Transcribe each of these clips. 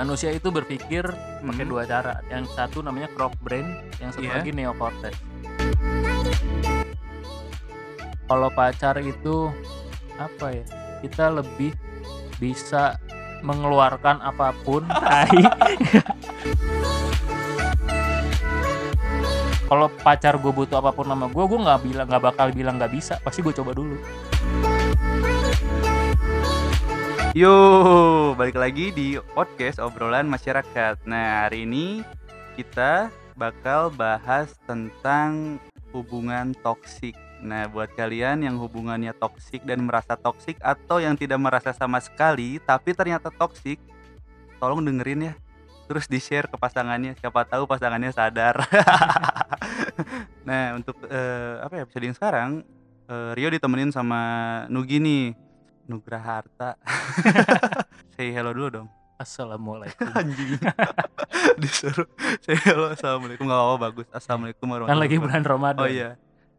manusia itu berpikir pakai Mhm. dua cara. Yang satu namanya crop brain, yang satu Iya. lagi neocortex. Kalau pacar itu apa ya? Kita lebih bisa mengeluarkan apa pun. Kalau pacar gue butuh apa pun sama gue, gue nggak bilang nggak bakal bilang nggak bisa. Pasti gue coba dulu. Yo, balik lagi di podcast obrolan masyarakat. Nah, hari ini kita bakal bahas tentang hubungan toksik. Nah, buat kalian yang hubungannya toksik dan merasa toksik atau yang tidak merasa sama sekali tapi ternyata toksik, tolong dengerin ya. Terus di-share ke pasangannya, siapa tahu pasangannya sadar. nah, untuk eh, apa ya episode yang sekarang eh, Rio ditemenin sama Nugi nih. Nugraha Harta. Say hello dulu dong. Assalamualaikum. Anjing. Disuruh say hello. Assalamualaikum. Gak apa-apa bagus. Assalamualaikum kan warahmatullahi lagi bulan wabarakatuh. Ramadan. Oh iya.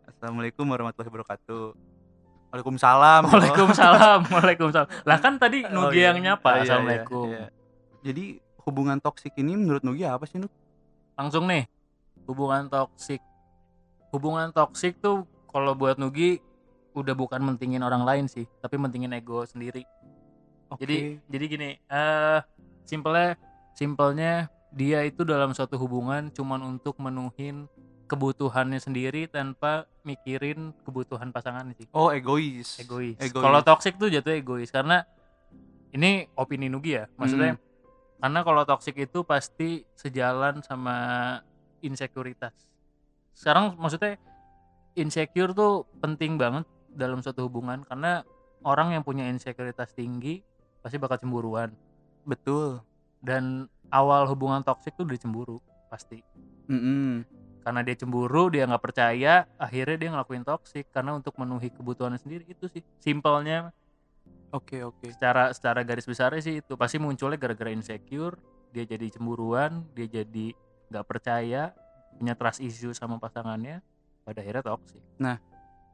Assalamualaikum warahmatullahi wabarakatuh. Waalaikumsalam. Waalaikumsalam. Waalaikumsalam. Lah kan tadi Oh, Nugi iya. yang Oh, nyapa. iya, iya, Assalamualaikum. iya. Jadi hubungan toksik ini menurut Nugi apa sih Nuk? Langsung nih. Hubungan toksik. Hubungan toksik tuh kalau buat Nugi udah bukan mentingin orang lain sih, tapi mentingin ego sendiri. Oke. Jadi jadi gini, eh simpelnya simpelnya dia itu dalam suatu hubungan cuman untuk menuhin kebutuhannya sendiri tanpa mikirin kebutuhan pasangannya sih. oh egois. Egois. Egois. Kalau toxic tuh jatuh egois karena ini opini Nugi ya. Maksudnya Hmm. karena kalau toxic itu pasti sejalan sama insekuritas. Sekarang maksudnya insecure tuh penting banget dalam suatu hubungan karena orang yang punya insekuritas tinggi pasti bakal cemburuan Betul. dan awal hubungan toksik tuh dari cemburu pasti Mm-mm. karena dia cemburu dia nggak percaya akhirnya dia ngelakuin toksik karena untuk memenuhi kebutuhannya sendiri itu sih simpelnya Oke oke. secara secara garis besarnya sih itu pasti munculnya gara-gara insecure dia jadi cemburuan dia jadi nggak percaya punya trust issue sama pasangannya pada akhirnya toksik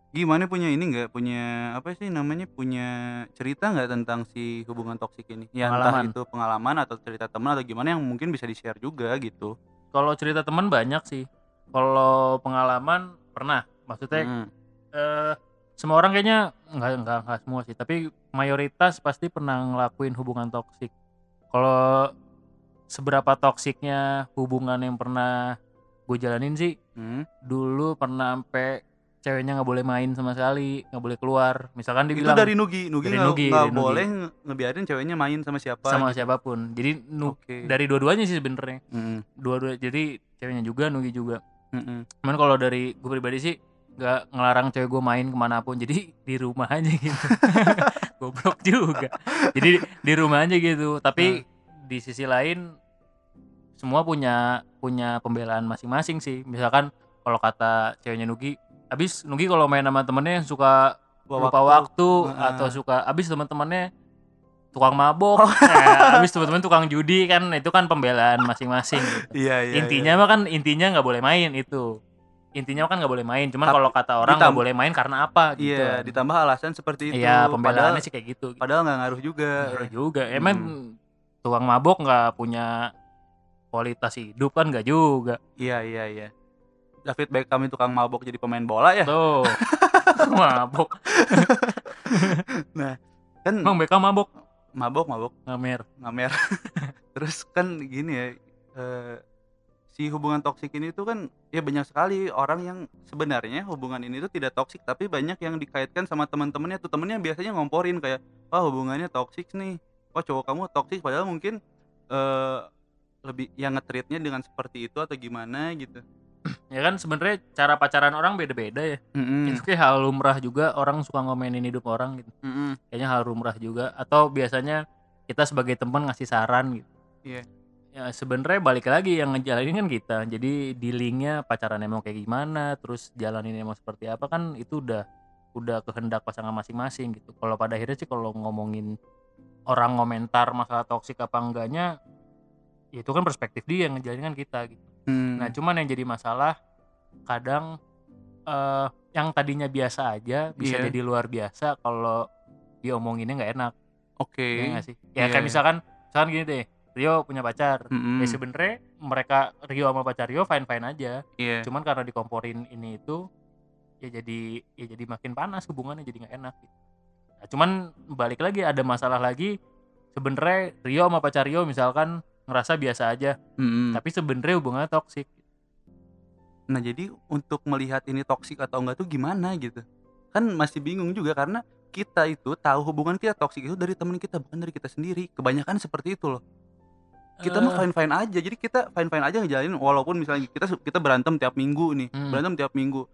Gimana punya ini nggak punya apa sih namanya punya cerita nggak tentang si hubungan toksik ini? Ya entah Pengalaman. itu pengalaman atau cerita teman atau gimana yang mungkin bisa di share juga gitu. kalau cerita teman banyak sih kalau pengalaman pernah maksudnya Mm. eh semua orang kayaknya nggak nggak nggak semua sih tapi mayoritas pasti pernah ngelakuin hubungan toksik kalau seberapa toksiknya hubungan yang pernah gue jalanin sih Hmm. dulu pernah sampai ceweknya nggak boleh main sama sekali nggak boleh keluar misalkan Itu dibilang dari Nugi, Nugi nggak Nugi, Nugi. boleh nge- ngebiarin ceweknya main sama siapa. sama gitu. siapa pun jadi nu- Oke. dari dua-duanya sih sebenarnya Mm-mm. dua-dua jadi ceweknya juga Nugi juga Mm-mm. cuman kalau dari gue pribadi sih nggak ngelarang cewek gue main ke mana pun jadi di rumah aja gitu goblok juga jadi di rumah aja gitu tapi di sisi lain semua punya punya pembelaan masing-masing sih misalkan kalau kata ceweknya Nugi abis Nugi kalau main sama temennya suka Lupa lupa waktu, Heeh. atau suka abis teman-temannya tukang mabok eh, abis teman-teman tukang judi kan itu kan pembelaan masing-masing gitu Iya iya. intinya mah kan intinya nggak boleh main itu intinya kan nggak boleh main cuman kalau kata orang nggak boleh main karena apa Iya, gitu Iya, ditambah alasan seperti itu. iya padahal pembelaannya sih kayak gitu padahal nggak ngaruh juga. Bener juga emang tukang mabok nggak punya kualitas hidup kan nggak juga Iya iya iya. David Beckham itu tukang mabok jadi pemain bola ya. tuh. Mabok. Kan emang Beckham mabok? Mabok mabok. Ngamer. Ngamer. Terus kan gini ya eh, si hubungan toksik ini tuh kan ya banyak sekali orang yang sebenarnya hubungan ini tuh tidak toksik tapi banyak yang dikaitkan sama teman-temannya tuh. Temennya biasanya ngomporin kayak oh hubungannya toksik nih. Oh cowok kamu toksik. Padahal mungkin eh lebih yang ngetreatnya dengan seperti itu atau gimana gitu ya kan sebenarnya cara pacaran orang beda-beda ya. Mm-mm. itu kayak hal lumrah juga orang suka ngomenin hidup orang gitu. Mm-mm. kayaknya hal lumrah juga. Atau biasanya kita sebagai teman ngasih saran gitu. Iya. ya sebenarnya balik lagi yang ngejalanin kan kita. Jadi dealingnya pacaran emang kayak gimana terus jalanin emang seperti apa kan itu udah udah kehendak pasangan masing-masing gitu. Kalau pada akhirnya sih kalau ngomongin orang komentar masalah toksik apa enggaknya ya itu kan perspektif dia yang ngejalanin kan kita gitu Hmm. Nah, cuman yang jadi masalah kadang eh yang tadinya biasa aja bisa Iya. jadi luar biasa kalau diomonginnya nggak enak. oke Ya nggak sih? Ya Iya, kayak iya. misalkan misalkan gini deh, Rio punya pacar Mm-mm. ya sebenarnya mereka Rio sama pacar Rio fine fine aja Iya. cuman karena dikomporin ini itu ya jadi ya jadi makin panas hubungannya jadi nggak enak gitu. Nah, cuman balik lagi ada masalah lagi sebenarnya Rio sama pacar Rio misalkan ngerasa biasa aja. Mm-mm. tapi sebenarnya hubungannya toksik Nah jadi untuk melihat ini toksik atau enggak tuh gimana gitu? Kan masih bingung juga karena kita itu tahu hubungan kita toksik itu dari teman kita bukan dari kita sendiri. Kebanyakan seperti itu loh. Kita mah Eh, fine-fine aja. Jadi kita fine-fine aja ngejalanin walaupun misalnya kita kita berantem tiap minggu nih. Hmm. Berantem tiap minggu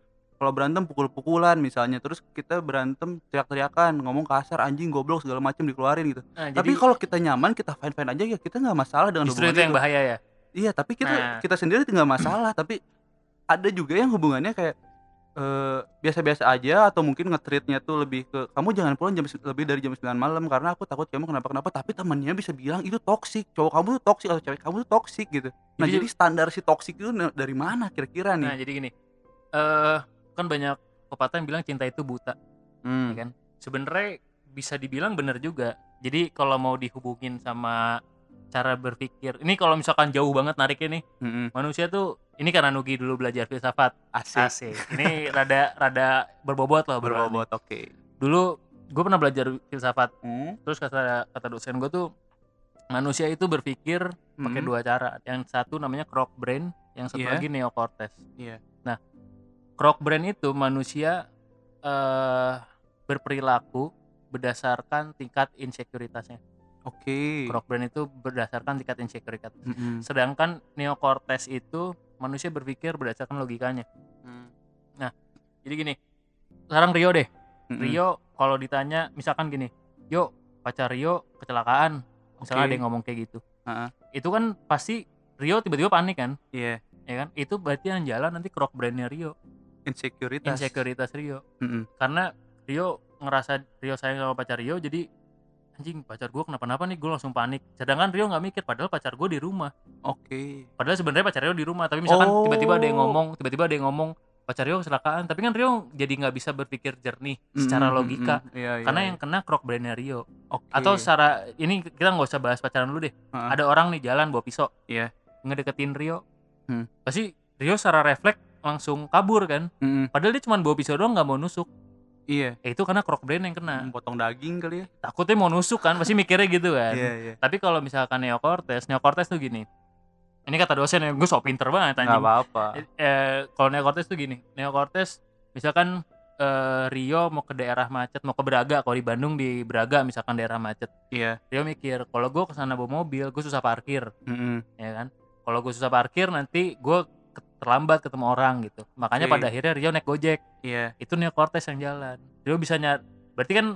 kalau berantem pukul-pukulan misalnya terus kita berantem teriak-teriakan ngomong kasar anjing goblok segala macam dikeluarin gitu nah, tapi jadi kalau kita nyaman kita fine fine aja ya kita nggak masalah dengan justru hubungan itu yang bahaya ya Iya, tapi kita Nah. kita sendiri nggak masalah, tapi ada juga yang hubungannya kayak eh, biasa-biasa aja atau mungkin nge-treatnya tuh lebih ke kamu jangan pulang jam lebih dari jam 9 malam karena aku takut kamu kenapa-kenapa, tapi temannya bisa bilang itu toksik, cowok kamu tuh toksik atau cewek kamu tuh toksik gitu. Nah, Jadi- jadi standar si toksik itu dari mana kira-kira nah nih? jadi gini eh kan banyak pepatah yang bilang cinta itu buta Hmm. ya kan sebenarnya bisa dibilang benar juga jadi kalau mau dihubungin sama cara berpikir ini kalau misalkan jauh banget nariknya nih Mm-mm. manusia tuh ini karena Nugi dulu belajar filsafat Asik. asik ini rada rada berbobot loh obrolannya. Berbobot, oke. dulu gue pernah belajar filsafat Hmm. terus kata kata dosen gue tuh manusia itu berpikir pakai Hmm. dua cara yang satu namanya croc brain yang satu Iya. lagi neocortex Iya. nah croc brain itu manusia eh berperilaku berdasarkan tingkat insekuritasnya Oke. croc brain itu berdasarkan tingkat insekuritas Mm-mm. sedangkan neocortex itu manusia berpikir berdasarkan logikanya Mm. jadi gini sekarang Rio deh Mm-mm. Rio kalau ditanya misalkan gini yuk pacar Rio kecelakaan misalnya Oke. ada yang ngomong kayak gitu Ha-ha. itu kan pasti Rio tiba-tiba panik kan Iya. ya kan itu berarti yang jalan nanti croc brainnya Rio Insekuritas. insekuritas Rio Mm-mm. karena Rio ngerasa Rio sayang sama pacar Rio jadi anjing pacar gue kenapa-napa nih gue langsung panik sedangkan Rio nggak mikir padahal pacar gue di rumah Oke. padahal sebenarnya pacar Rio di rumah tapi misalkan Oh. tiba-tiba ada yang ngomong tiba-tiba ada yang ngomong pacar Rio kecelakaan tapi kan Rio jadi nggak bisa berpikir jernih secara logika mm-mm. Iya, iya, karena iya. yang kena croc brainnya Rio Oke. atau secara ini kita nggak usah bahas pacaran dulu deh Ha-ha. ada orang nih jalan bawa pisau Iya. ngedeketin Rio Hmm. pasti Rio secara refleks langsung kabur kan Mm-mm. padahal dia cuma bawa pisau doang nggak mau nusuk Iya. ya itu karena croc brain yang kena Potong daging kali ya. takutnya mau nusuk kan pasti mikirnya gitu kan Iya, iya. tapi kalau misalkan neocortex neocortex tuh gini ini kata dosen ya gue so pinter banget anjing apa-apa. eh, kalau neocortex tuh gini neocortex misalkan eh, Rio mau ke daerah macet mau ke Braga kalau di Bandung di Braga misalkan daerah macet Iya. Rio mikir kalau gue ke sana bawa mobil gue susah parkir Mm-mm. ya kan kalau gue susah parkir nanti gue terlambat ketemu orang gitu makanya Oke. pada akhirnya Rio naik gojek Iya. itu neocortex yang jalan Rio bisa nyari berarti kan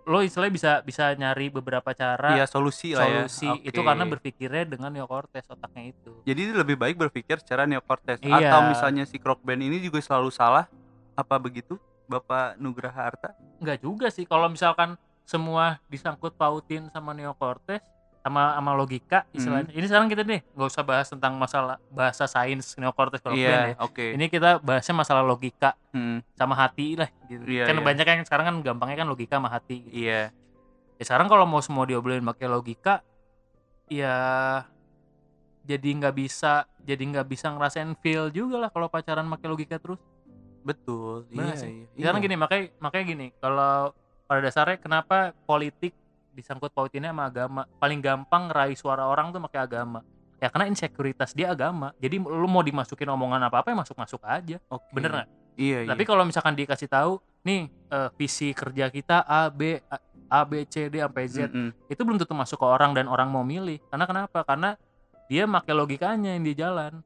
lo istilahnya bisa bisa nyari beberapa cara Iya solusi lah ya. solusi Oke. itu karena berpikirnya dengan neocortex otaknya itu Jadi lebih baik berpikir secara neocortex Iya. atau misalnya si Crockband ini juga selalu salah apa begitu Bapak Nugraha Arta? Enggak juga sih kalau misalkan semua disangkut pautin sama neocortex sama sama logika Hmm. istilahnya ini sekarang kita deh nggak usah bahas tentang masalah bahasa sains neocortex kalau ya Iya, oke. ini kita bahasnya masalah logika Hmm, sama hati lah gitu Iya, kan iya. banyak yang sekarang kan gampangnya kan logika sama hati gitu. Iya. ya sekarang kalau mau semua diobrolin pakai logika ya jadi nggak bisa jadi nggak bisa ngerasain feel juga lah kalau pacaran pakai logika terus Betul. Iya, sih. iya. sekarang Iya. gini makanya makanya gini kalau pada dasarnya kenapa politik disangkut pautinnya sama agama. Paling gampang ngeraih suara orang tuh pakai agama. Ya karena insekuritas dia agama. Jadi lu mau dimasukin omongan apa apa ya masuk masuk aja. Oke. bener nggak? Iya, iya. tapi kalau misalkan dikasih tahu nih eh, visi kerja kita A B A, A B C D sampai Z Mm-mm. itu belum tentu masuk ke orang dan orang mau milih. Karena kenapa? Karena dia pakai logikanya yang di jalan.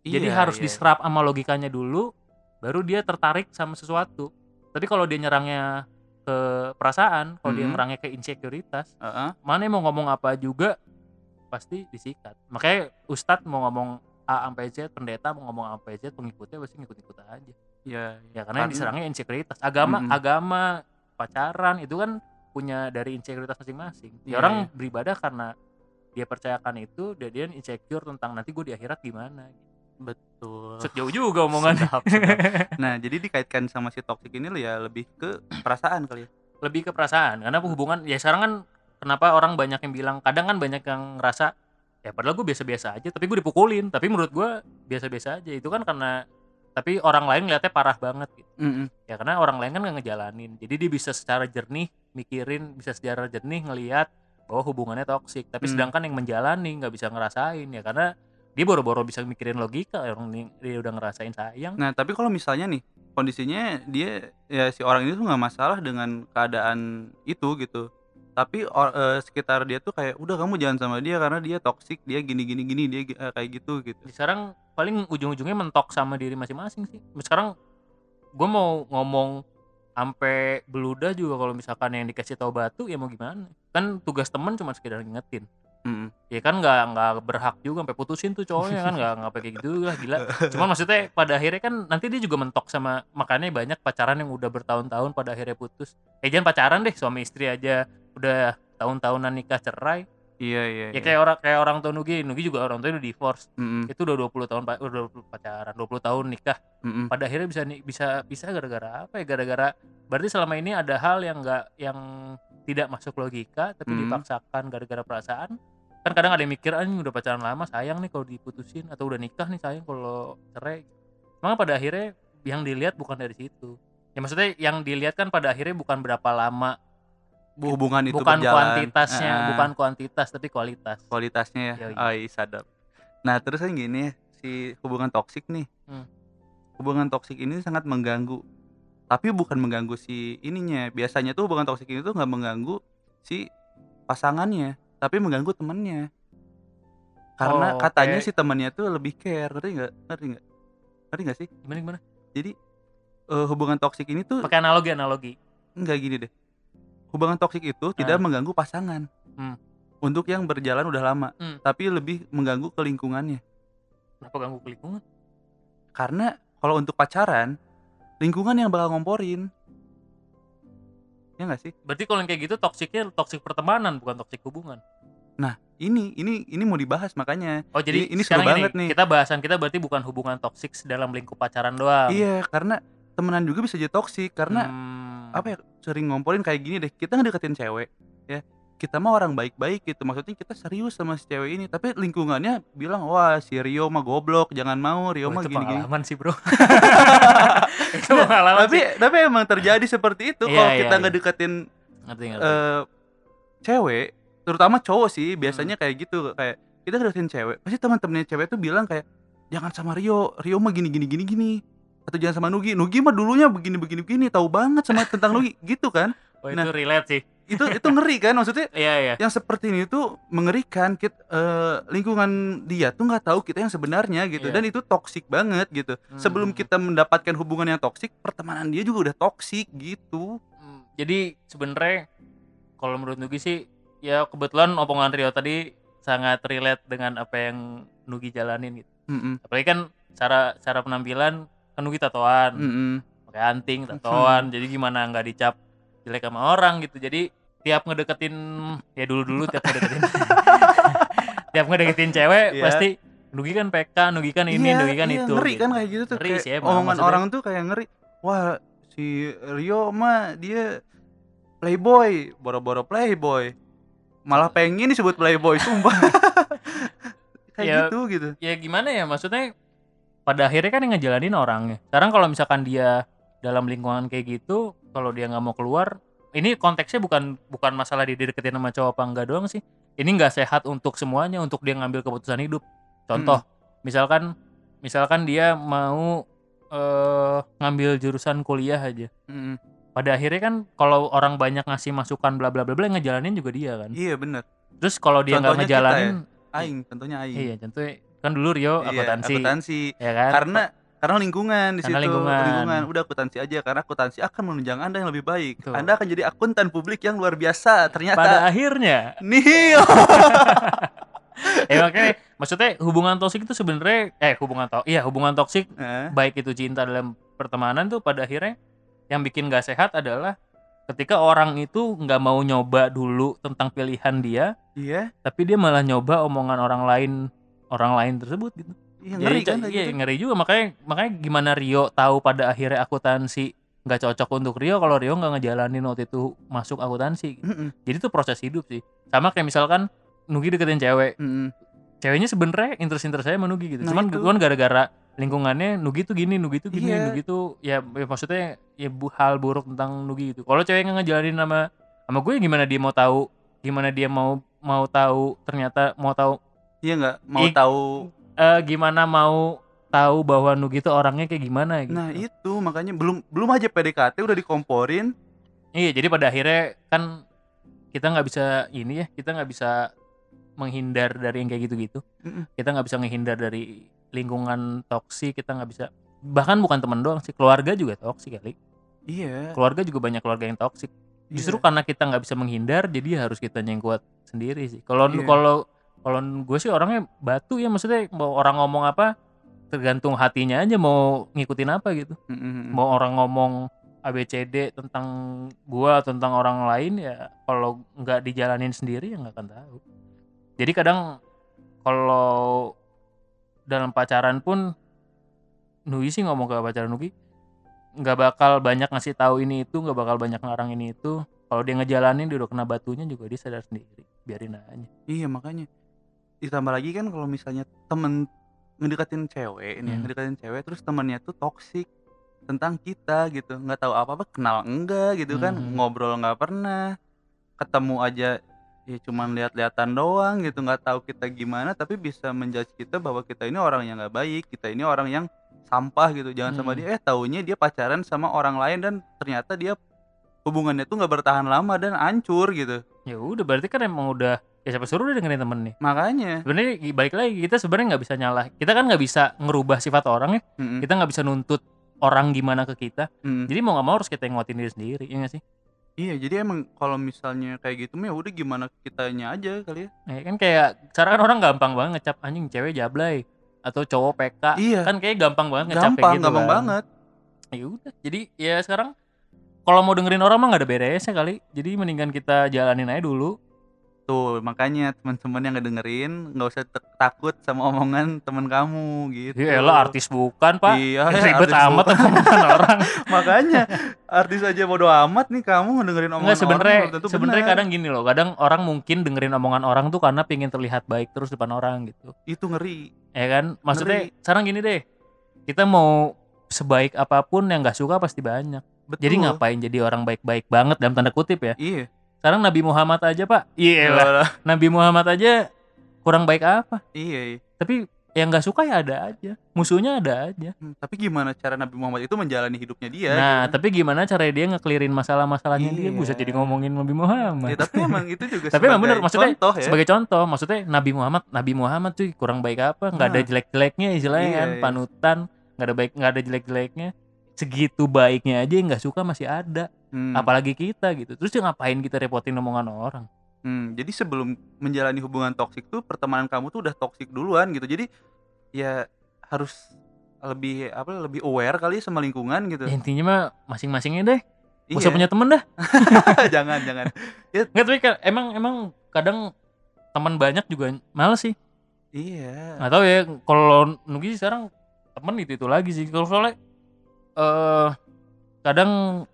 Jadi Iya, harus iya. diserap sama logikanya dulu baru dia tertarik sama sesuatu. Tapi kalau dia nyerangnya ke perasaan kalau dia Mhm. nyerangnya ke insekuritas Heeh. mana yang mau ngomong apa juga pasti disikat makanya ustadz mau ngomong A sampai Z pendeta mau ngomong A sampai Z pengikutnya pasti ngikut-ngikut aja Iya, ya karena yang diserangnya insekuritas agama Mhm. agama pacaran itu kan punya dari insekuritas masing-masing ya Iya, orang iya. beribadah karena dia percayakan itu dan dia insecure tentang nanti gue di akhirat gimana betul. Set jauh juga omongannya Sedap, sedap. Nah, jadi dikaitkan sama si toxic ini ya lebih ke perasaan kali ya. lebih ke perasaan karena hubungan ya sekarang kan kenapa orang banyak yang bilang kadang kan banyak yang ngerasa ya padahal gue biasa-biasa aja tapi gue dipukulin tapi menurut gue biasa-biasa aja itu kan karena tapi orang lain ngeliatnya parah banget gitu Mm-mm. ya karena orang lain kan nggak ngejalanin jadi dia bisa secara jernih mikirin bisa secara jernih ngelihat bahwa hubungannya toksik tapi Hmm. sedangkan yang menjalani nggak bisa ngerasain ya karena dia boro-boro bisa mikirin logika orang nih- dia udah ngerasain sayang Nah, tapi kalau misalnya nih kondisinya dia ya si orang ini tuh nggak masalah dengan keadaan itu gitu. Tapi or- eh, sekitar dia tuh kayak udah kamu jangan sama dia karena dia toksik, dia gini gini gini, dia eh, kayak gitu gitu. sekarang paling ujung-ujungnya mentok sama diri masing-masing sih sekarang gue mau ngomong sampai beludah juga kalau misalkan yang dikasih tahu batu ya mau gimana kan tugas temen cuma sekedar ngingetin Mm-mm. ya kan nggak nggak berhak juga sampai putusin tuh cowoknya kan nggak nggak kayak gitu lah gila cuman maksudnya pada akhirnya kan nanti dia juga mentok sama makanya banyak pacaran yang udah bertahun-tahun pada akhirnya putus eh jangan pacaran deh suami istri aja udah tahun-tahunan nikah cerai Iya iya. ya kayak orang kayak orang tua Nugi Nugi juga orang tua udah divorce Mm-mm. itu udah 20 tahun udah 20 pacaran 20 tahun nikah Mm-mm. pada akhirnya bisa bisa bisa gara-gara apa ya gara-gara berarti selama ini ada hal yang enggak yang tidak masuk logika tapi Hmm. dipaksakan gara-gara perasaan kan kadang ada yang mikir ah ini udah pacaran lama sayang nih kalau diputusin atau udah nikah nih sayang kalau cerai Maka pada akhirnya yang dilihat bukan dari situ ya maksudnya yang dilihat kan pada akhirnya bukan berapa lama Hubungan itu bukan berjalan. kuantitasnya Ah, bukan kuantitas tapi kualitas kualitasnya ya. Yoi. Oh, iya, sadap. Nah, terus kan gini si hubungan toksik nih. Hmm. Hubungan toksik ini sangat mengganggu. Tapi bukan mengganggu si ininya. Biasanya tuh hubungan toksik ini tuh nggak mengganggu si pasangannya, tapi mengganggu temennya. Karena Oh, katanya kayak- si temennya tuh lebih care, ngerti nggak? Ngerti nggak? Ngerti nggak sih? gimana gimana Jadi eh, hubungan toksik ini tuh pakai analogi analogi nggak gini deh. Hubungan toksik itu tidak Ah. mengganggu pasangan. Hmm. Untuk yang berjalan udah lama, Hmm. tapi lebih mengganggu ke lingkungannya. kenapa ganggu ke lingkungan Karena kalau untuk pacaran, lingkungan yang bakal ngomporin. Ya nggak sih? berarti kalau yang kayak gitu toksiknya toksik pertemanan bukan toksik hubungan Nah, ini ini ini mau dibahas makanya. Oh jadi Ini- ini seru banget nih. Kita bahasan kita berarti bukan hubungan toksik dalam lingkup pacaran doang. Iya, karena temenan juga bisa jadi toksik karena Hmm. apa ya sering ngomporin kayak gini deh. Kita ngedeketin cewek, ya. Kita mah orang baik-baik gitu. Maksudnya kita serius sama si cewek ini, tapi lingkungannya bilang, "Wah, si Rio mah goblok, jangan mau. Rio Wah, mah itu gini-gini." pengalaman sih bro. itu pengalaman Tapi sih. tapi emang terjadi seperti itu Iya, kalau iya, kita iya. ngedeketin Ngerti ngerti. eh cewek, terutama cowok sih biasanya Hmm. kayak gitu kayak kita deketin cewek, pasti teman-temannya cewek tuh bilang kayak jangan sama Rio, Rio mah gini gini gini gini. Atau jangan sama Nugi, Nugi mah dulunya begini begini begini, tahu banget sama tentang Nugi, gitu kan? oh itu nah. relate sih. Itu itu ngeri kan maksudnya Iya iya. yang seperti ini tuh mengerikan kit eh, lingkungan dia tuh nggak tahu kita yang sebenarnya gitu Iya. dan itu toksik banget gitu sebelum Hmm. kita mendapatkan hubungan yang toksik pertemanan dia juga udah toksik gitu Hmm, Jadi sebenarnya kalau menurut Nugi sih ya kebetulan omongan Rio tadi sangat relate dengan apa yang Nugi jalanin gitu. Mm-mm. Apalagi kan cara cara penampilan kan Nugi tatoan. Mm-mm. pakai anting tatoan jadi gimana nggak dicap jelek sama orang gitu jadi tiap ngedeketin ya dulu dulu tiap ngedeketin tiap ngedeketin cewek Iya. pasti Nugi kan PK, Nugi kan ini, Iya, Nugi kan iya, itu. ngeri gitu. kan kayak gitu tuh Ngeri kayak sih emang, omongan maksudnya. orang tuh kayak ngeri wah si Rio mah dia playboy boro-boro playboy malah pengen disebut playboy sumpah kayak Ya, gitu gitu Ya gimana ya maksudnya pada akhirnya kan yang ngejalanin orangnya. Sekarang kalau misalkan dia dalam lingkungan kayak gitu, kalau dia nggak mau keluar, ini konteksnya bukan bukan masalah dia dideketin sama cowok apa enggak doang sih. Ini nggak sehat untuk semuanya untuk dia ngambil keputusan hidup. Contoh, misalkan misalkan dia mau eh, ngambil jurusan kuliah aja. Mm-mm. Pada akhirnya kan kalau orang banyak ngasih masukan bla bla bla bla ngejalanin juga dia kan. iya bener Terus kalau dia nggak kita ngejalanin, aing tentunya aing iya contohnya kan dulu Rio Iya, akuntansi, akuntansi. ya kan? karena karena lingkungan di Karena situ lingkungan. udah akuntansi aja karena akuntansi akan menunjang anda yang lebih baik. Betul. anda akan jadi akuntan publik yang luar biasa. Pada ternyata akhirnya. Nihil. Eh makanya maksudnya hubungan toksik itu sebenarnya eh hubungan to iya hubungan toksik Eh, baik itu cinta dalam pertemanan tuh pada akhirnya yang bikin gak sehat adalah ketika orang itu nggak mau nyoba dulu tentang pilihan dia iya. tapi dia malah nyoba omongan orang lain orang lain tersebut gitu iya Jadi, ngeri kan kayak iya gitu. ngeri juga makanya makanya gimana Rio tahu pada akhirnya akuntansi nggak cocok untuk Rio kalau Rio nggak ngejalanin waktu itu masuk akuntansi gitu. Mm-mm, jadi itu proses hidup sih sama kayak misalkan Nugi deketin cewek mm-mm. ceweknya sebenarnya interest-interest saya sama Nugi gitu. Nah, Cuman itu. cuman gara-gara lingkungannya Nugi tuh gini, Nugi tuh gini, Iya. Nugi tuh ya, ya maksudnya ya bu, hal buruk tentang Nugi gitu. Kalau cewek yang ngejalanin sama sama gue gimana dia mau tahu gimana dia mau mau tahu ternyata mau tahu Iya nggak mau Ik- tahu. Eh, gimana mau tahu bahwa Nugi tuh orangnya kayak gimana gitu. Nah itu makanya belum belum aja PDKT udah dikomporin. Iya, jadi pada akhirnya kan kita nggak bisa ini ya, kita nggak bisa menghindar dari yang kayak gitu-gitu. Mm-mm. Kita nggak bisa menghindar dari lingkungan toksik, kita nggak bisa bahkan bukan teman doang sih, keluarga juga toksik kali. Iya. Keluarga juga banyak keluarga yang toksik. Justru Iya. karena kita nggak bisa menghindar, jadi harus kita yang kuat sendiri sih. Kalau Iya. kalau kalau gue sih orangnya batu ya, maksudnya mau orang ngomong apa tergantung hatinya aja mau ngikutin apa gitu. Mm-mm. mau orang ngomong ABCD tentang gua tentang orang lain ya kalau nggak dijalanin sendiri ya nggak akan tahu. Jadi kadang kalau dalam pacaran pun Nugi sih ngomong ke pacaran Nugi nggak bakal banyak ngasih tahu ini itu nggak bakal banyak ngarang ini itu. Kalau dia ngejalanin dia udah kena batunya juga dia sadar sendiri. Biarin aja. Iya makanya ditambah lagi kan kalau misalnya temen ngedekatin cewek ini ya, Hmm. ngedekatin cewek terus temennya tuh toksik tentang kita gitu nggak tahu apa apa kenal enggak gitu kan Mhm. ngobrol nggak pernah ketemu aja ya cuman lihat-lihatan doang gitu nggak tahu kita gimana tapi bisa menjudge kita bahwa kita ini orang yang nggak baik kita ini orang yang sampah gitu jangan sama Hmm. dia eh taunya dia pacaran sama orang lain dan ternyata dia hubungannya tuh nggak bertahan lama dan hancur gitu ya udah berarti kan emang udah ya siapa suruh dia dengerin temen nih makanya sebenarnya balik lagi kita sebenarnya nggak bisa nyalah kita kan nggak bisa ngerubah sifat orang ya Mm-mm. kita nggak bisa nuntut orang gimana ke kita Mm. jadi mau nggak mau harus kita nguatin diri sendiri ya nggak sih Iya, jadi emang kalau misalnya kayak gitu mah ya udah gimana kitanya aja kali ya. ya kan kayak sekarang kan orang gampang banget ngecap anjing cewek jablay atau cowok PK Iya. kan kayak gampang banget ngecap Gampang, kayak gitu gampang kan. banget. ya udah jadi ya sekarang kalau mau dengerin orang mah nggak ada beresnya kali jadi mendingan kita jalanin aja dulu Tuh, makanya teman-teman yang ngedengerin nggak usah takut sama omongan teman kamu gitu. ya elah artis bukan pak Iya, ribet artis amat omongan orang makanya artis aja bodo amat nih kamu ngedengerin omongan Enggak sebenarnya orang sebenarnya benar. kadang gini loh kadang orang mungkin dengerin omongan orang tuh karena pengen terlihat baik terus depan orang gitu itu ngeri. ya kan maksudnya Ngeri. sekarang gini deh kita mau sebaik apa pun yang nggak suka pasti banyak Betul. jadi ngapain jadi orang baik-baik banget dalam tanda kutip ya Iya. sekarang Nabi Muhammad aja pak iya lah Nabi Muhammad aja kurang baik apa iya. iya. tapi yang nggak suka ya ada aja musuhnya ada aja Hmm, Tapi gimana cara Nabi Muhammad itu menjalani hidupnya dia? nah gitu. tapi gimana cara dia ngeklirin masalah-masalahnya dia Iya. bisa jadi ngomongin Nabi Muhammad Ya, tapi emang itu juga Tapi emang bener, maksudnya contoh ya. sebagai contoh maksudnya Nabi Muhammad Nabi Muhammad tuh kurang baik apa nggak ada Nah. jelek-jeleknya istilahnya Iya, kan iya. panutan nggak ada baik nggak ada jelek-jeleknya segitu baiknya aja yang nggak suka masih ada Hmm. apalagi kita gitu terus dia ngapain kita repotin omongan orang Hmm, jadi sebelum menjalani hubungan toksik tuh pertemanan kamu tuh udah toksik duluan gitu. Jadi ya harus lebih apa lebih aware kali sama lingkungan gitu. ya, intinya mah masing-masingnya deh Iya. usah punya temen dah jangan jangan. nggak tapi ka- emang emang kadang teman banyak juga males sih Iya. nggak tahu ya kalau Nugi sekarang temen itu itu lagi sih kalau soalnya eh kadang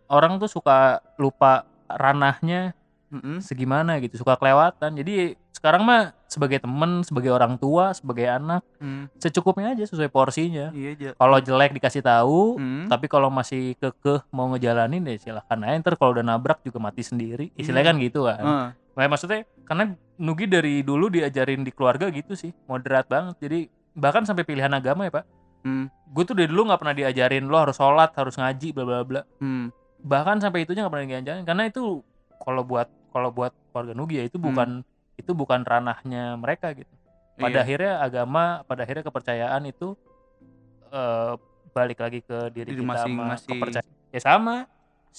orang tuh suka lupa ranahnya Mm-mm. segimana gitu suka kelewatan. Jadi sekarang mah sebagai temen sebagai orang tua sebagai anak Hmm, secukupnya aja sesuai porsinya. Iya kalau jelek dikasih tahu Hmm. tapi kalau masih kekeh mau ngejalanin ya silahkan aja. Ntar kalau udah nabrak juga mati sendiri. Istilahnya Iya. kan gitu kan. Heeh. Nah, maksudnya karena Nugi dari dulu diajarin di keluarga gitu sih moderat banget. Jadi bahkan sampai pilihan agama ya pak Hmm. gue tuh dari dulu nggak pernah diajarin lo harus sholat harus ngaji bla bla bla Hmm. bahkan sampai itunya nggak pernah diajarin karena itu kalau buat kalau buat keluarga Nugi ya itu Hmm. bukan itu bukan ranahnya mereka gitu pada Iya. akhirnya agama pada akhirnya kepercayaan itu eh, balik lagi ke diri Diri kita sama masing-masing. kepercayaan ya sama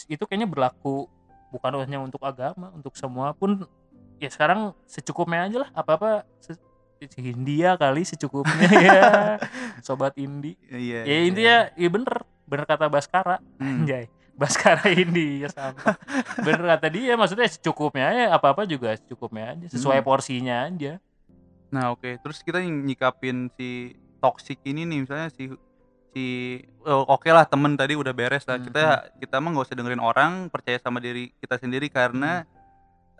itu kayaknya berlaku bukan hanya untuk agama untuk semua pun ya sekarang secukupnya aja lah apa India kali secukupnya ya sobat Indi Iya. ya iya. intinya ya bener bener kata Baskara Hmm. Anjay Baskara India sampah bener kata dia maksudnya secukupnya ya apa apa juga secukupnya aja sesuai Hmm. porsinya aja Nah oke, terus kita nyikapin si toxic ini nih, misalnya si si oh, oke lah temen tadi udah beres lah. Hmm, Kita kita mah nggak usah dengerin orang, percaya sama diri kita sendiri karena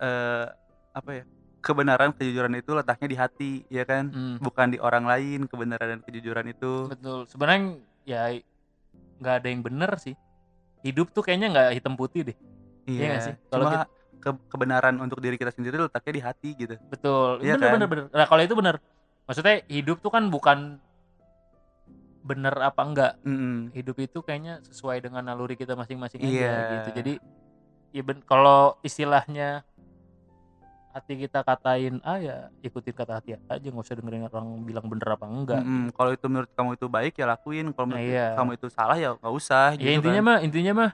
Hmm. eh apa ya? Kebenaran kejujuran itu letaknya di hati ya kan? Hmm, bukan di orang lain kebenaran dan kejujuran itu. Betul. Sebenarnya ya nggak ada yang bener sih. Hidup tuh kayaknya nggak hitam putih deh. Iya nggak sih? Kalau cuma ke- kebenaran untuk diri kita sendiri letaknya di hati gitu. Betul. Iya bener kan? bener bener. Nah kalau itu bener maksudnya hidup tuh kan bukan bener apa enggak Mm-mm. hidup itu kayaknya sesuai dengan naluri kita masing-masing aja Iya. gitu. Jadi ya ben- kalau istilahnya hati kita katain ah ya ikutin kata hati aja nggak usah dengerin orang bilang bener apa enggak Mm-mm. kalau itu menurut kamu itu baik ya lakuin kalau Nah, menurut iya. kamu itu salah ya nggak usah ya gitu intinya kan. mah intinya mah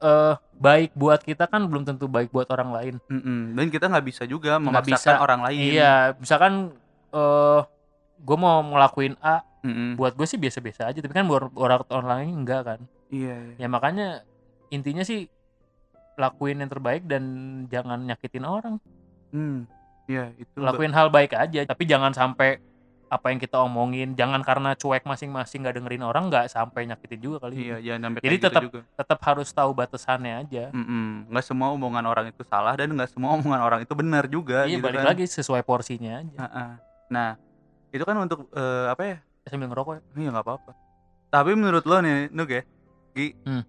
eh baik buat kita kan belum tentu baik buat orang lain Mm-mm. dan kita nggak bisa juga memaksakan bisa. orang lain iya misalkan eh gue mau ngelakuin A Mm-mm. buat gue sih biasa-biasa aja tapi kan buat orang orang lain enggak kan iya ya makanya intinya sih lakuin yang terbaik dan jangan nyakitin orang Hmm. Iya, itu lakuin hal baik aja tapi jangan sampai apa yang kita omongin jangan karena cuek masing-masing nggak dengerin orang nggak sampai nyakitin juga kali Iya, jangan sampai Jadi gitu tetap- juga. tetap harus tahu batasannya aja. Nggak semua omongan orang itu salah dan nggak semua omongan orang itu benar juga iya gitu balik kan. lagi sesuai porsinya aja. Nah, itu kan untuk eh, apa ya? sambil ngerokok ya. Iya nggak apa-apa. Tapi menurut lo nih, Nuk ya, Gi, Hmm.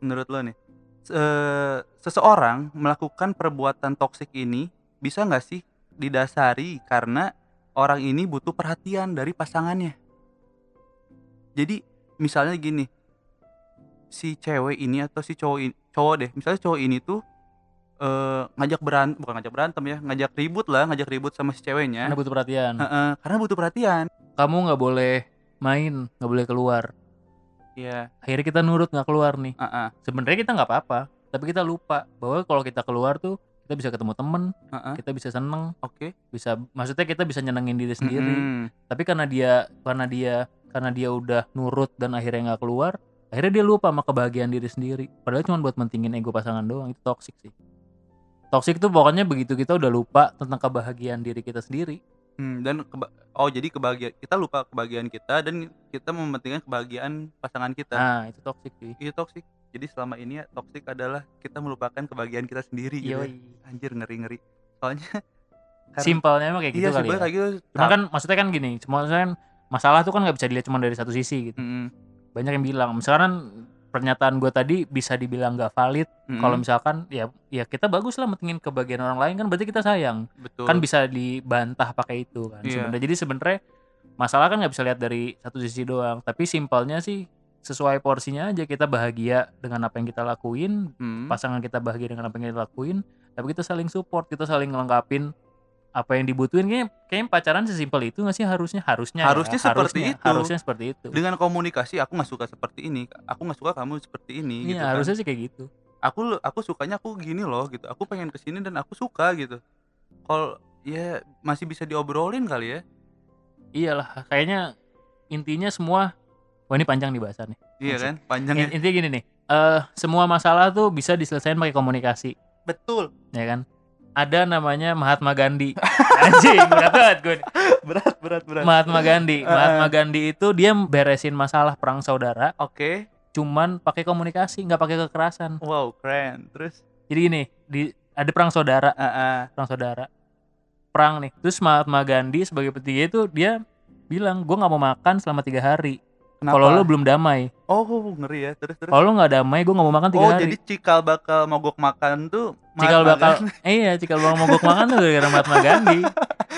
menurut lo nih, se- seseorang melakukan perbuatan toksik ini bisa nggak sih didasari karena orang ini butuh perhatian dari pasangannya? Jadi misalnya gini, si cewek ini atau si cowok ini, cowok deh, misalnya cowok ini tuh eh, ngajak berantem, bukan ngajak berantem ya, ngajak ribut lah, ngajak ribut sama si ceweknya. karena butuh perhatian Heeh, karena butuh perhatian. kamu nggak boleh main nggak boleh keluar Iya, akhirnya kita nurut nggak keluar nih. Heeh, sebenarnya kita nggak apa-apa tapi kita lupa bahwa kalau kita keluar tuh kita bisa ketemu temen heeh. kita bisa seneng Oke. bisa maksudnya kita bisa nyenengin diri sendiri. Mm-mm. tapi karena dia karena dia karena dia udah nurut dan akhirnya nggak keluar akhirnya dia lupa sama kebahagiaan diri sendiri. Padahal cuma buat mentingin ego pasangan doang itu toxic sih. Toxic tuh pokoknya begitu kita udah lupa tentang kebahagiaan diri kita sendiri Hmm, dan oh jadi kebahagiaan kita lupa kebahagiaan kita dan kita mementingkan kebahagiaan pasangan kita. nah itu toxic sih Itu toksik. Jadi selama ini ya, toksik adalah kita melupakan kebahagiaan kita sendiri gitu. ya. Anjir ngeri-ngeri. Soalnya simpelnya emang kayak gitu iya kali simpel ya kayak gitu. cuma kan maksudnya kan gini cuma kan masalah tuh kan nggak bisa dilihat cuma dari satu sisi gitu Mm-mm, banyak yang bilang misalkan pernyataan gue tadi bisa dibilang nggak valid. Mm-mm, kalau misalkan ya ya kita bagus lah mentingin kebahagiaan orang lain kan berarti kita sayang. Betul. kan bisa dibantah pakai itu kan Iya. sebenarnya. Jadi sebenarnya masalah kan nggak bisa lihat dari satu sisi doang. Tapi simpelnya sih sesuai porsinya aja kita bahagia dengan apa yang kita lakuin Hmm, pasangan kita bahagia dengan apa yang kita lakuin tapi kita saling support kita saling ngelengkapin apa yang dibutuhin kayaknya kayaknya pacaran sesimpel itu nggak sih harusnya harusnya ya, Harusnya seperti harusnya, itu. harusnya seperti itu dengan komunikasi aku nggak suka seperti ini, aku nggak suka kamu seperti ini. gitu iya kan. harusnya sih kayak gitu Aku aku sukanya aku gini loh gitu. Aku pengen ke sini dan aku suka gitu. Kalau ya masih bisa diobrolin kali ya. iyalah kayaknya intinya semua wah ini panjang nih bahasannya Iya kan? Panjang ya. In- intinya gini nih eh semua masalah tuh bisa diselesaikan pakai komunikasi Betul. ya kan ada namanya Mahatma Gandhi. Anjing berat banget gue berat berat berat. Mahatma Gandhi. Mahatma Gandhi itu dia beresin masalah perang saudara. Oke. cuman pakai komunikasi nggak pakai kekerasan. Wow, keren. Terus? Jadi gini di ada perang saudara. Ah, ah. perang saudara. Perang nih. Terus Mahatma Gandhi sebagai petinggi itu dia bilang gue nggak mau makan selama tiga hari Kenapa? kalau lu belum damai Oh, ngeri ya. Terus terus. kalau lu nggak damai gue nggak mau makan tiga Oh, hari jadi cikal bakal mogok makan tuh cikal bakal eh iya cikal bakal mogok makan tuh gara-gara Mahatma Gandhi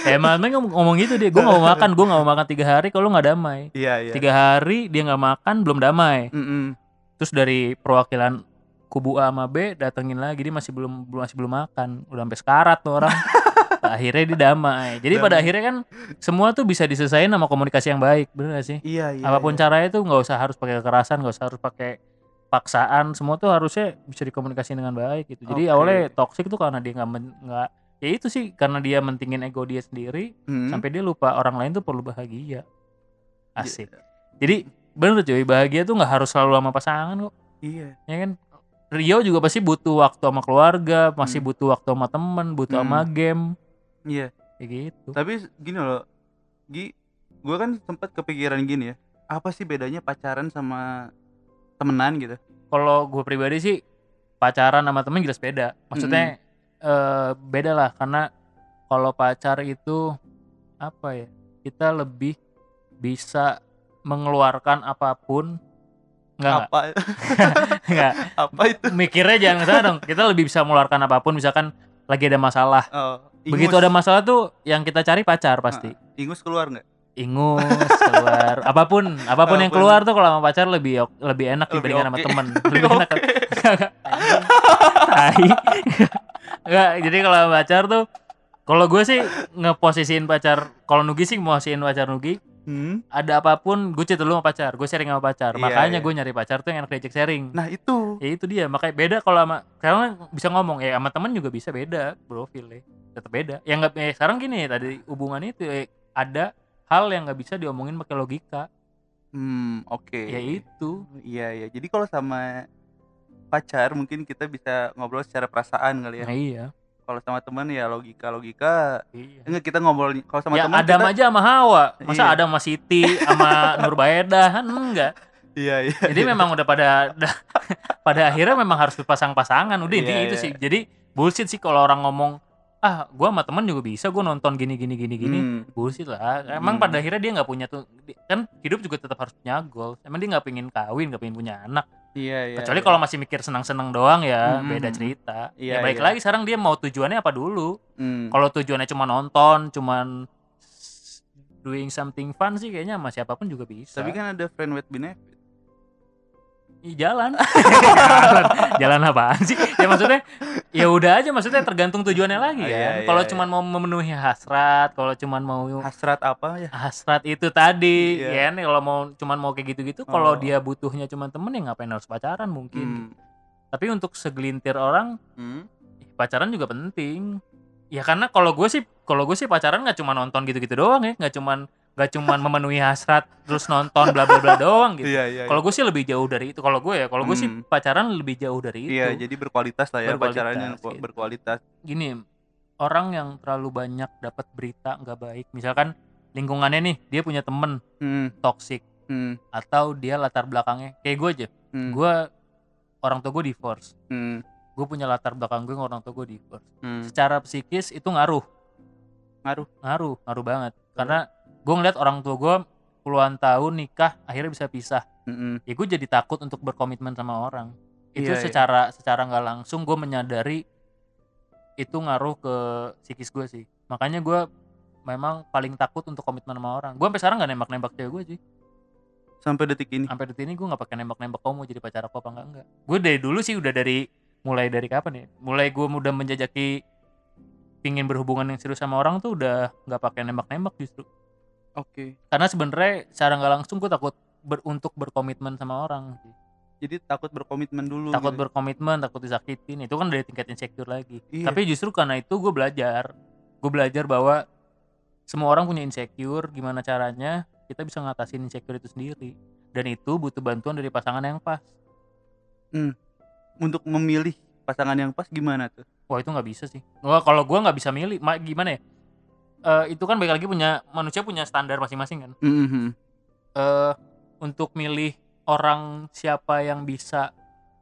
ya Mahatma ngomong, ngomong gitu dia gue nggak mau makan gue nggak mau makan tiga hari kalau lu nggak damai Iya, iya. tiga hari dia nggak makan belum damai Mm-mm. terus dari perwakilan kubu A sama B datengin lagi dia masih belum belum masih belum makan udah sampai sekarat tuh orang akhirnya dia damai jadi pada Damai. akhirnya kan semua tuh bisa diselesaikan sama komunikasi yang baik bener gak sih Iya, iya. apa pun iya. caranya tuh nggak usah harus pakai kekerasan nggak usah harus pakai paksaan semua tuh harusnya bisa dikomunikasi dengan baik gitu jadi Oke. awalnya toxic tuh karena dia nggak nggak ya itu sih karena dia mentingin ego dia sendiri Hmm. sampai dia lupa orang lain tuh perlu bahagia asik jadi bener cuy bahagia tuh nggak harus selalu sama pasangan kok Iya. ya kan Rio juga pasti butuh waktu sama keluarga masih Hmm. butuh waktu sama temen butuh Hmm. sama game Iya. kayak gitu. Tapi gini loh, Gi, gue kan sempat kepikiran gini ya. Apa sih bedanya pacaran sama temenan gitu? kalau gue pribadi sih pacaran sama temen jelas beda. Maksudnya eh, beda lah karena kalau pacar itu apa ya kita lebih bisa mengeluarkan apa pun. Enggak Apa? Enggak apa itu? mikirnya jangan ke sana dong. Kita lebih bisa mengeluarkan apa pun misalkan lagi ada masalah. Oh, begitu ada masalah tuh yang kita cari pacar pasti. Ingus keluar nggak? ingus keluar. Apa pun apa pun yang Apa pun. keluar tuh kalau sama pacar lebih lebih enak Lebih dibandingkan sama oke. temen. Lebih enak. Tai. Enggak, jadi kalau sama pacar tuh kalau gue sih ngeposisiin pacar kalau Nugi sih posisiin pacar Nugi. Hmm. ada apa pun gue cerita dulu sama pacar gue sharing sama pacar. Iya, makanya iya. gue nyari pacar tuh yang enak diajak sharing. Nah itu. ya itu dia. Makanya beda kalau sama sekarang bisa ngomong ya sama temen juga bisa beda profilnya tetap beda yang nggak eh, sekarang gini tadi hubungan itu eh, ada hal yang nggak bisa diomongin pakai logika Hmm, oke. ya itu Iya ya. Jadi kalau sama pacar mungkin kita bisa ngobrol secara perasaan kali ya. nah, iya Kalau sama teman ya logika logika. iya Enggak kita ngobrol kalau sama ya teman Adam kita. aja sama Hawa masa Iya. Adam sama Siti sama Nurbaedah kan enggak Iya iya. jadi memang udah pada pada akhirnya memang harus berpasang-pasangan udah intinya Iya, itu iya. sih jadi bullshit sih kalau orang ngomong ah gua sama temen juga bisa gua nonton gini gini gini gini Hmm, bullshit lah emang Hmm. pada akhirnya dia nggak punya tuh kan hidup juga tetap harus punya goal emang dia nggak pengen kawin nggak pengen punya anak Iya iya. kecuali iya. kalau masih mikir senang-senang doang ya Hmm. beda cerita Iya, ya baik iya. lagi sekarang dia mau tujuannya apa dulu Hmm. kalau tujuannya cuma nonton cuman s- doing something fun sih kayaknya sama siapa pun juga bisa Tapi kan ada friend with benefit. Ih, jalan. jalan jalan apaan sih ya maksudnya ya udah aja maksudnya tergantung tujuannya lagi Oh, ya iya, iya, kalau iya. cuman mau memenuhi hasrat kalau cuman mau Hasrat apa ya? hasrat itu tadi Iya. ya nih kalau mau cuman mau kayak gitu-gitu kalau Oh. dia butuhnya cuman temen ya ngapain harus pacaran mungkin Hmm. tapi untuk segelintir orang Hmm. ih, pacaran juga penting ya karena kalau gue sih kalau gue sih pacaran nggak cuma nonton gitu-gitu doang ya nggak cuman nggak cuman memenuhi hasrat terus nonton bla bla bla doang gitu Iya iya. kalau gue sih lebih jauh dari itu kalau gue ya kalau gue sih Hmm. pacaran lebih jauh dari itu Iya, jadi berkualitas lah ya Berkualitas, pacarannya gitu. berkualitas. gini orang yang terlalu banyak dapat berita nggak baik misalkan lingkungannya nih dia punya temen Hmm. toxic Hmm. atau dia latar belakangnya kayak gue aja Hmm. gue orang tua gue divorce Hmm. gue punya latar belakang gue orang tua gue divorce Hmm. secara psikis itu ngaruh Ngaruh? ngaruh ngaruh banget karena gue ngeliat orang tua gue puluhan tahun nikah akhirnya bisa pisah. Hmm. ya gue jadi takut untuk berkomitmen sama orang. Itu Iya, iya. secara secara nggak langsung gue menyadari itu ngaruh ke psikis gue sih. Makanya gue memang paling takut untuk komitmen sama orang. Gue sampai sekarang nggak nembak nembak cewek gue sih. Sampai detik ini. sampai detik ini gue nggak pakai nembak nembak kamu jadi pacar aku apa enggak enggak gue dari dulu sih udah dari mulai dari kapan ya? Mulai gue udah menjajaki pingin berhubungan yang serius sama orang tuh udah nggak pakai nembak nembak justru Oke. karena sebenarnya secara nggak langsung gue takut ber, untuk berkomitmen sama orang. Jadi takut berkomitmen dulu. takut gitu. berkomitmen takut disakitin itu kan dari tingkat insecure lagi Iya. tapi justru karena itu gue belajar gue belajar bahwa semua orang punya insecure gimana caranya kita bisa ngatasin insecure itu sendiri dan itu butuh bantuan dari pasangan yang pas untuk memilih pasangan yang pas gimana tuh? wah itu nggak bisa sih wah kalau gue nggak bisa milih ma- gimana ya Eh, itu kan baik lagi punya manusia punya standar masing-masing kan Mhm. eh untuk milih orang siapa yang bisa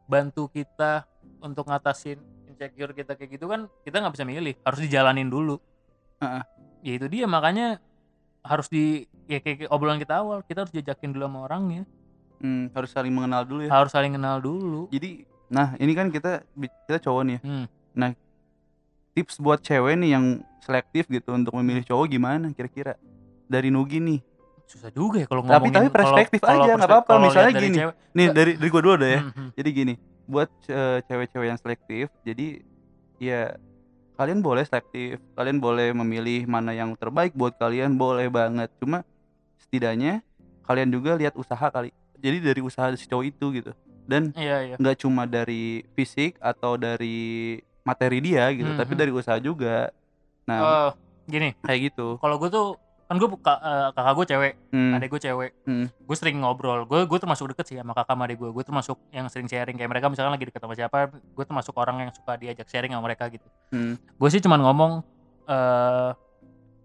bantu kita untuk ngatasin insecure kita kayak gitu kan kita nggak bisa milih harus dijalanin dulu Heeh. ya itu dia makanya harus di ya kayak, kayak obrolan kita awal kita harus jajakin dulu sama orangnya Hmm, harus saling mengenal dulu ya. harus saling kenal dulu Jadi, nah ini kan kita kita cowok nih. ya. Hmm. Nah, tips buat cewek nih yang selektif gitu untuk memilih cowok gimana kira-kira? Dari Nugi nih. susah juga ya kalau Tapi- ngomongin tapi perspektif kalau- kalau aja, nggak apa-apa. Misalnya gini. cewek, Nih Nggak. dari dari gua dulu deh ya. hmm. Jadi gini, buat eh, cewek-cewek yang selektif, jadi ya kalian boleh selektif, kalian boleh memilih mana yang terbaik buat kalian, boleh banget. Cuma setidaknya kalian juga lihat usaha kali. Jadi dari usaha si cowok itu gitu. Dan iya iya nggak cuma dari fisik atau dari materi dia gitu, Hmm, tapi hmm. dari usaha juga. Nah, Eh, gini kayak gitu. kalau gue tuh kan gue kakak gue cewek Hmm, adek gue cewek Hmm. gue sering ngobrol gue gue termasuk deket sih sama kakak sama adek gue gue termasuk yang sering sharing kayak mereka misalkan lagi deket sama siapa gue termasuk orang yang suka diajak sharing sama mereka gitu hmm, gue sih cuman ngomong eh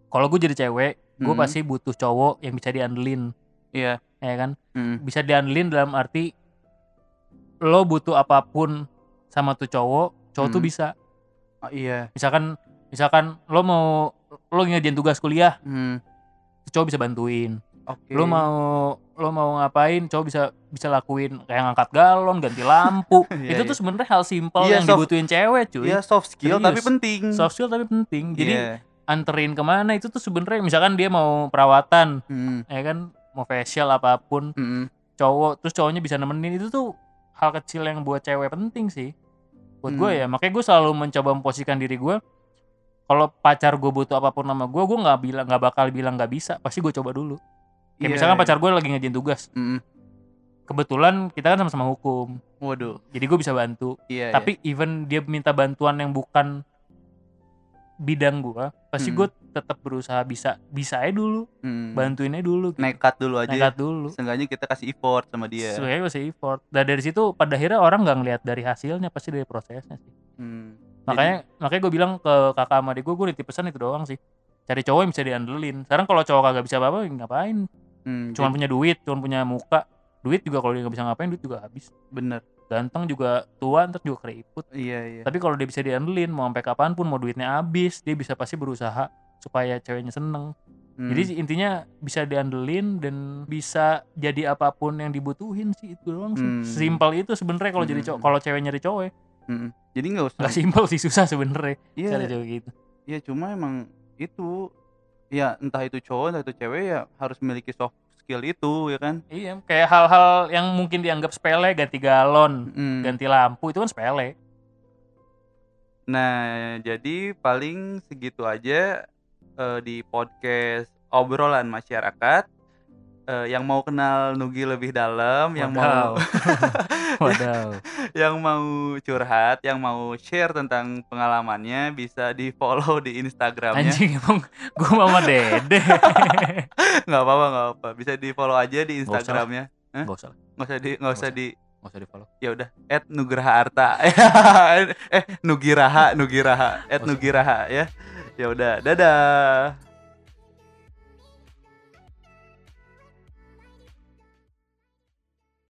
kalau gue jadi cewek gue Hmm. pasti butuh cowok yang bisa diandelin Iya. ya kan hmm, bisa diandelin dalam arti lo butuh apa pun sama tuh cowok cowok tuh Hmm. bisa Oh, iya. misalkan misalkan lo mau lo ngerjain tugas kuliah Hmm. cowok bisa bantuin Oke. lo mau lo mau ngapain cowok bisa bisa lakuin kayak ngangkat galon ganti lampu Iya, itu iya. tuh sebenarnya hal simpel Iya, yang soft- dibutuhin cewek cuy Iya soft skill tapi Serius. penting. soft skill tapi penting jadi Iya. anterin ke mana itu tuh sebenarnya misalkan dia mau perawatan Hmm. ya kan mau facial apa pun Mm-mm. cowok terus cowoknya bisa nemenin itu tuh hal kecil yang buat cewek penting sih buat gue Hmm. ya makanya gue selalu mencoba memposisikan diri gue kalau pacar gue butuh apa pun sama gue gue nggak bilang nggak bakal bilang nggak bisa pasti gue coba dulu kayak Iya, misalkan iya. pacar gue lagi ngerjain tugas Mm-mm. kebetulan kita kan sama-sama hukum Waduh. jadi gue bisa bantu Iya. tapi even dia minta bantuan yang bukan bidang gue pasti Hmm. gue tetap berusaha bisa bisa aja dulu. Hmm. bantuinnya dulu gitu. Nekat dulu aja. nekat dulu Seenggaknya kita kasih effort sama dia. sebenarnya masih effort dan dari situ pada akhirnya orang nggak ngelihat dari hasilnya pasti dari prosesnya sih Hmm. makanya makanya gue bilang ke kakak sama adik gue gue nitip pesan itu doang sih cari cowok yang bisa diandelin sekarang kalau cowok kagak bisa apa-apa ya ngapain Hmm, cuman jadi- punya duit cuman punya muka duit juga kalau dia nggak bisa ngapain duit juga habis bener. Ganteng juga tua ntar juga keriput Iya iya. tapi kalau dia bisa diandelin mau sampai kapan pun mau duitnya habis dia bisa pasti berusaha supaya ceweknya seneng Hmm. jadi intinya bisa diandelin dan bisa jadi apa pun yang dibutuhin sih itu doang sih Hmm. simpel itu sebenarnya kalau jadi cowok Hmm. kalau cewek nyari cowok ya Mm-mm. Jadi nggak usah. nggak simpel sih susah sebenarnya Iya. cari gitu Iya cuma emang itu ya entah itu cowok entah itu cewek ya harus memiliki soft skill itu ya kan. iya kayak hal-hal yang mungkin dianggap sepele ganti galon Hmm. ganti lampu itu kan sepele Nah jadi paling segitu aja eh, di podcast obrolan masyarakat. Eh, yang mau kenal Nugi lebih dalam, yang mau Wadaw. yang mau curhat, yang mau share tentang pengalamannya bisa di follow di Instagramnya. anjing emang gue mama dede nggak apa-apa nggak apa. Bisa di follow aja di. Instagramnya. Gak usah Nggak usah di nggak usah usah. di gak usah di follow ya udah at nugraha arta eh nugiraha nugiraha at nugiraha ya ya udah dadah